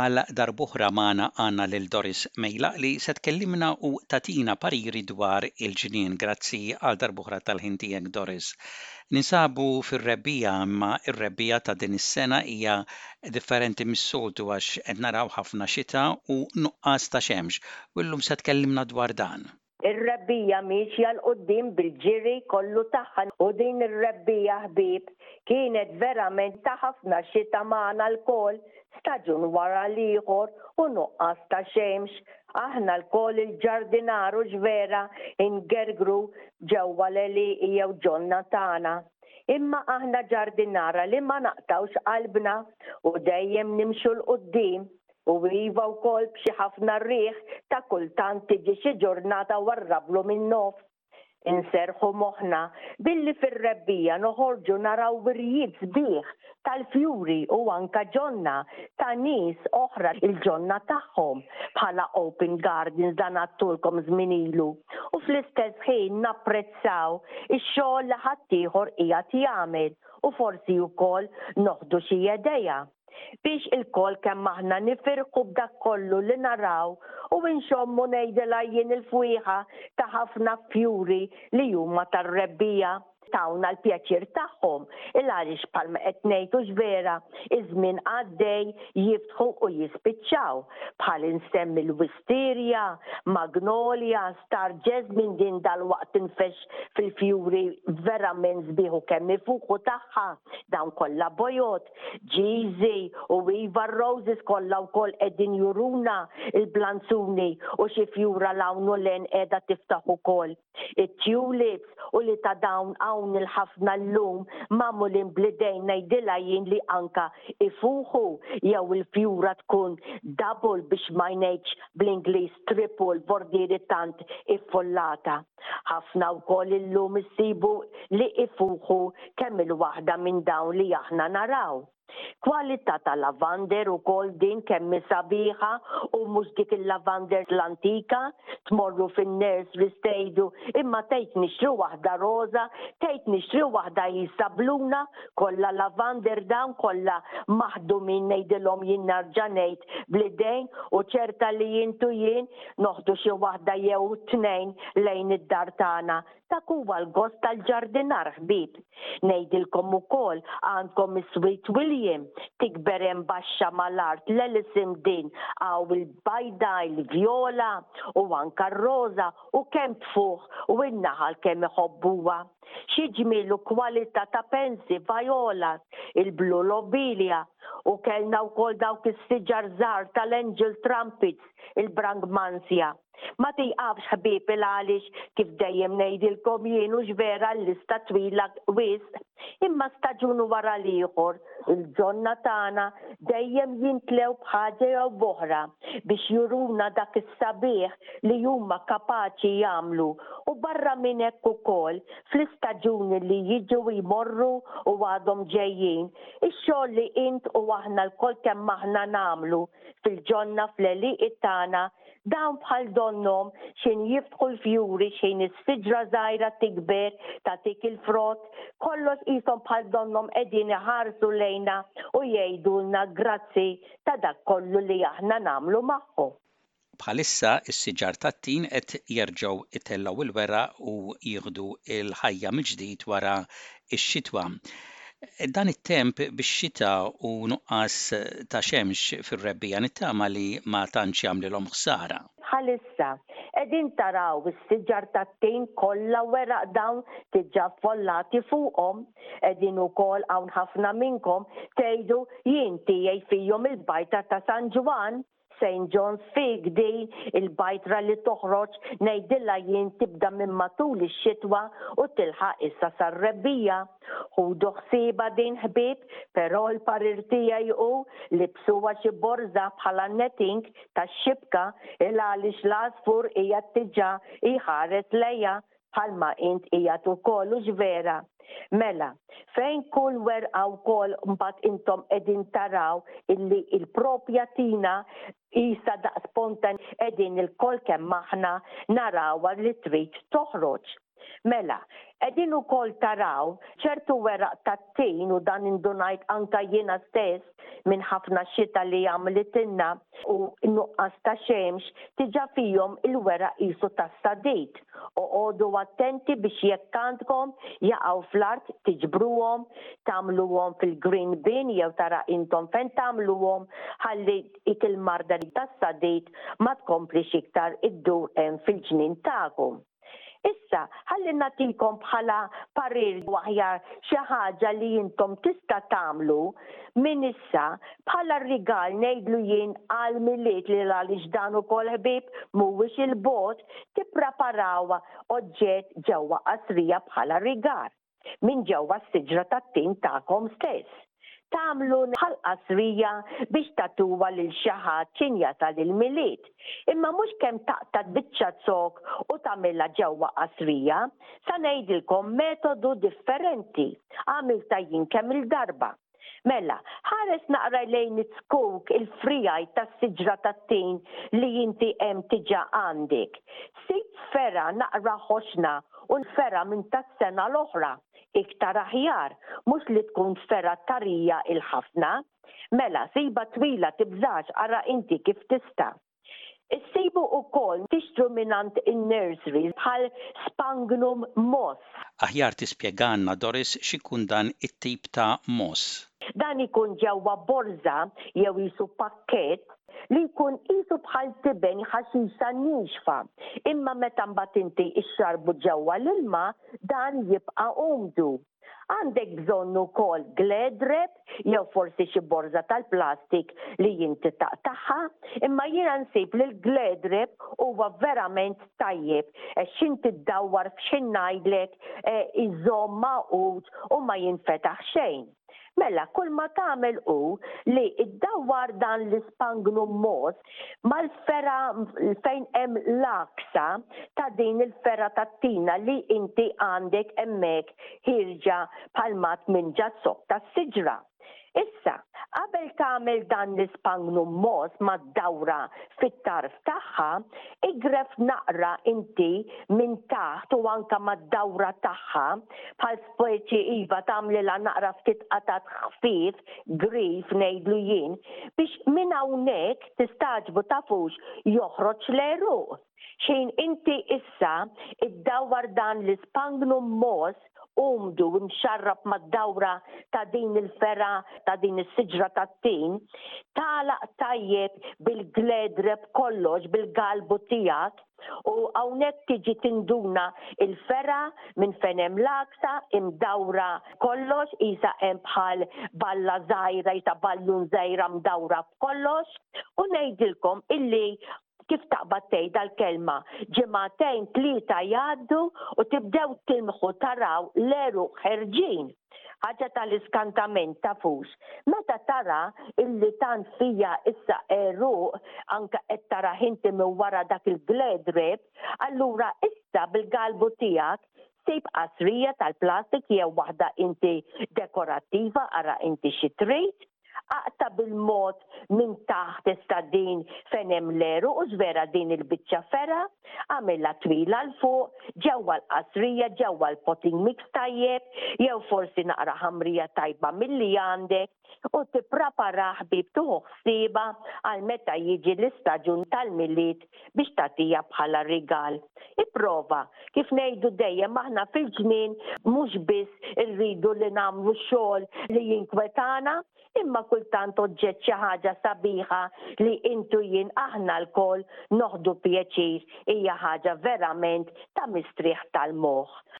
Għal darb'oħra magħna għandna lil Doris Mejlaq li se tkellimna u tagħtina pariri dwar il-ġnien. Grazzi għal darb'oħra tal-ħin tiegħek Doris. Ninsabu fir-rebbiegħa imma r-rebbiegħa ta' din is-sena hija differenti mis-soltu għax qed naraw ħafna xita u nuqqas ta' xemx u llum se tkellimna dwar dan. Ir-rebbiegħa miexja 'l quddiem bil-ġiri kollu tagħha u din ir-rebbiegħa ħbieb kienet verament ta' ħafna xita magħna lkoll, staġun wara l-ieħor u nuqqas ta' xemx, aħna lkoll il-ġardinar u x'vera ingergru ġewwa l-għelieqi jew ġonna tagħna, imma aħna ġardinara li ma naqtgħux qalbna u dejjem nimxu 'l quddiem U iva wkoll b'xi ħafna riħ ta' kultant tiġi xi ġurnata warrablu min-nofs. Inserrħu moħħna billi fir-rebbiegħa noħorġu naraw wirjiet sbieħ tal-fjuri u anke ġonna ta' nies oħra li l-ġonna tagħhom bħala open gardens dan għadtulkom żmien ilu u fl-istess ħin napprezzaw ix-xogħol li ħaddieħor qiegħed jagħmel u forsi wkoll noħdu xi edea. biex ilkoll kemm aħna nifirħu b'dak kollu li naraw u nxommu ngħidilha jien il-fwieħa ta' ħafna fjuri li huma tar-rebbiegħa tawna l-pjaċir tagħhom, il għaliex bħalma qed ngħid hux vera, iż-żmien għaddej jiftħu u jispiċċaw, bħal insemmi l-wisterja, magnolia, star jasmine din dalwaqt tinfexx fil-fjuri verament sbieħ u kemm ifuħu tagħha, dawn kollha bojod, Jeezy u Iva r-Roses kollha wkoll qegħdin juruna l-blanzuni u xi fjura 'l hawn u 'l hinn qiegħda tiftaħ ukoll. It-tulips u li ta' dawn hawn il-ħafna llum magħmulin bl-idejn ngħidilha jien li anke ifuħu jew il-fjura tkun double biex ma ngħidx bl-Ingliż triple bordieri tant iffullata. Ħafna wkoll illum issibu li ifuħu kemm il-waħda minn dawn li aħna naraw. Kwalità ta' lavander ukoll din kemm hi sabiħa u mhux dik il-lavanders l-antika, tmorru fin-nurseries tgħidu imma tgħid nixtri waħda roża, tgħid nixtri waħda hi sabluna, kollha lavander dawn kollha maħdumin ngħidilhom jien nerġa' ngħid bl-idejn u ċerta li int u jien Noħdu xi waħda jew tnejn lejn id-dar tagħna. Dak huwa l-gost tal-ġardinar, ħbieb. Ngħidilkom ukoll, għandkom is-Sweet William, tikber hemm baxxa mal-art l-Ellison din, hawn il-bajda, il-vjola, u anke r-roża, u kemm tfuħ, u n-naħal kemm iħobbuha. Xi ġmiel u kwalità ta' pensi, vajolas, il-blu lobelia u kellna wkoll dawk is-siġar żgħar tal-angel trumpets, il-brangmansia. Ma tieqafx ħbieb il għaliex kif dejjem ngħidilkom jien hux vera l-lista twila wisq imma staġun wara l-ieħor il-ġonna tagħna dejjem jimtlew b'ħaġa jew b'oħra biex juruna dak sabiħ li huma kapaċi jagħmlu u barra minn hekk ukoll fl-istaġuni li jiġu u jmorru u għadhom ġejjin, ix-xogħol li int u aħna lkoll kemm aħna nagħmlu fil-ġonna fl-għelieqi tagħna dawn bħal donnhom x'ħin jiftħu l-fjuri x'ħin is-siġra żgħira tikber tagħtik il-frott, kollox qishom bħal donnhom qegħdin iħarsu lejna u jgħidulna grazzi ta' dak kollu li aħna nagħmlu magħhom. Bħalissa s-siġar tat-tin qed jerġgħu itellgħu l-weraq u jieħdu l-ħajja mill-ġdid wara x-xitwa. Dan it-temp bix-xita u nuqqas ta' xemx fir-rebbiegħa nittama li ma tantx jagħmlilhom ħsara. Bħalissa, qegħdin taraw is-siġar tat-tin kollha weraq dawn diġà ffollati fuqhom? Qegħdin ukoll hawn ħafna minnkom tgħidu, Jien tiegħi fihom il-bajtra ta' San Ġwann, Saint John's Fig, din il-bajtra li toħroġ, ngħidilha jien, tibda minn matul ix-xitwa u tilħaq issa sar-rebbiegħa. Ħudu ħsiebha din ħbieb, però l-parir tiegħi hu li bsuha xi borża bħala n-netting tax-xibka 'l għaliex l-għasfur qiegħed diġà jħares lejha bħalma int qiegħed ukoll hux vera? Mela, fejn kull werqa wkoll mbagħad intom qegħdin taraw illi l-propja tina qisha daqs ponta qegħdin ilkoll kemm aħna narawha li trid toħroġ. Mela, qegħdin ukoll taraw ċertu weraq tat-tin u dan indunajt anke jiena stess minn ħafna xita li għamlitilna u n-nuqqas ta' xemx diġà fihom il-weraq qisu tas-sadid. Oqogħdu attenti biex jekk għandkom jaqgħu fl-art tiġbruhom, tagħmluhom fil-green bin jew tara intom fejn tagħmluhom ħalli dik il-marda tas-sadid ma tkomplix iktar iddur hemm fil-ġnien tagħkom. Issa, ħalli nagħtikom bħala parir jew aħjar xi ħaġa li intom tista' tagħmlu minn issa bħala rigal ngħidlu jien għall-Milied li għaliex dan ukoll ħbieb mhuwiex 'il bogħod tippreparaw oġġett ġewwa qasrija bħala rigal. minn ġewwa s-siġra tat-tin tagħkom stess, tagħmlu bħal qasrija biex tagħtuha lil xi ħadd x'in jasal il-Milied, imma mhux kemm taqta' biċċa zokk u tagħmilha ġewwa qasrija. Sa ngħidilkom metodu differenti, għamiltha jien kemm-il darba. Mela, ħares naqra lejn it-tkuk il-frijajt tas-siġra tat-tin li inti hemm diġà għandek. Sib fergħa naqra ħoxna u l-fergħa minn tas-sena l-oħra, iktar aħjar, mhux li tkun fergħa tarija 'il ħafna. Mela, sibha twila tibżax ara inti kif tista'. Issibu wkoll tixtru mingħand in-nurseries bħal Spangnum moss. Aħjar tispjegalna Doris x'ikun dan it-tip ta' moss? Dan ikun ġewwa borża jew qisu pakkett li jkun qisu bħal tiben ħaxixa niexfa imma meta mbagħad inti xxarrbu ġewwa l-ilma dan jibqa' umdu. Għandek bżonn ukoll gledreb jew forsi xi borża tal-plastik li inti taqtagħha, imma jiena nsib li l-gledreb huwa verament tajjeb għax inti ddawwar f'xi ngħidlek iżomm magħqud u ma jinfetaħ xejn. Mela, kulma tagħmel hu li ddawwar dan l-ispangnu mmoss mal-fergħa fejn hemm l-għaksa ta' din il-fergħa tat-tina li inti għandek hemmhekk ħierġa bħal mat minn ġaz-zokk tas-siġra. Issa, qabel tagħmel dan l-ispangnu mmoss ma ddawwrha fit-tarf tagħha, igref naqra inti minn taħt u anke mad-dawwra tagħha bħal Forsi iva tagħmlilha naqra ftit qatgħat ħfief, grief ngħidlu jien, biex minn hawnhekk tistagħġbu tafux joħroġ l-għeruq! Xejn inti issa iddawwar dan l-ispangnum mogħoż umdu imxarrab mad-dawra ta' din il-fergħa ta' din is-siġra tat-tin, tagħlaq tajjeb bil-gledreb kollox bil-galbu tiegħek, U hawnhekk tiġi tinduna l-fergħa minn fejn hemm l-għaksa imdawra b'kollox, qisha hemm bħal balla żgħira, qisha balloon żgħira mdawra b'kollox. U ngħidilkom illi kif taqbad tgħid dal-kelma, ġimagħtejn tlieta jgħaddu u tibdew tilmħu taraw l-għeruq ħerġin. Ħaġa tal-iskantament, tafux, meta tara illi tant fija issa għeruq, anke qed tarah inti minn wara dak il-gledrib, allura issa bil-galbu tiegħek ssib qasrija tal-plastik jew waħda inti dekorattiva, ara inti xi trid. Aqta' bil-mod minn taħt issa din fejn hemm l-għeruq u żvera din il-biċċa fergħa, agħmilha twila 'l fuq, ġewwa l-qasrija, ġewwa l-potin mix tajjeb, jew forsi naqra ħamrija tajba milli għandek, u tippraparah bib tieħu ħsiebha għal meta jiġi l-istaġun tal-Milied biex tagħtiha bħala rigal. Ipprova, kif ngħidu dejjem aħna fil-ġnien mhux biss irridu li nagħmlu xogħol li jinkwetana, imma kultant oġġett xi ħaġa sabiħa li int u jien aħna lkoll noħdu pjaċir hija ħaġa verament ta' mistrieħ tal-moħħ.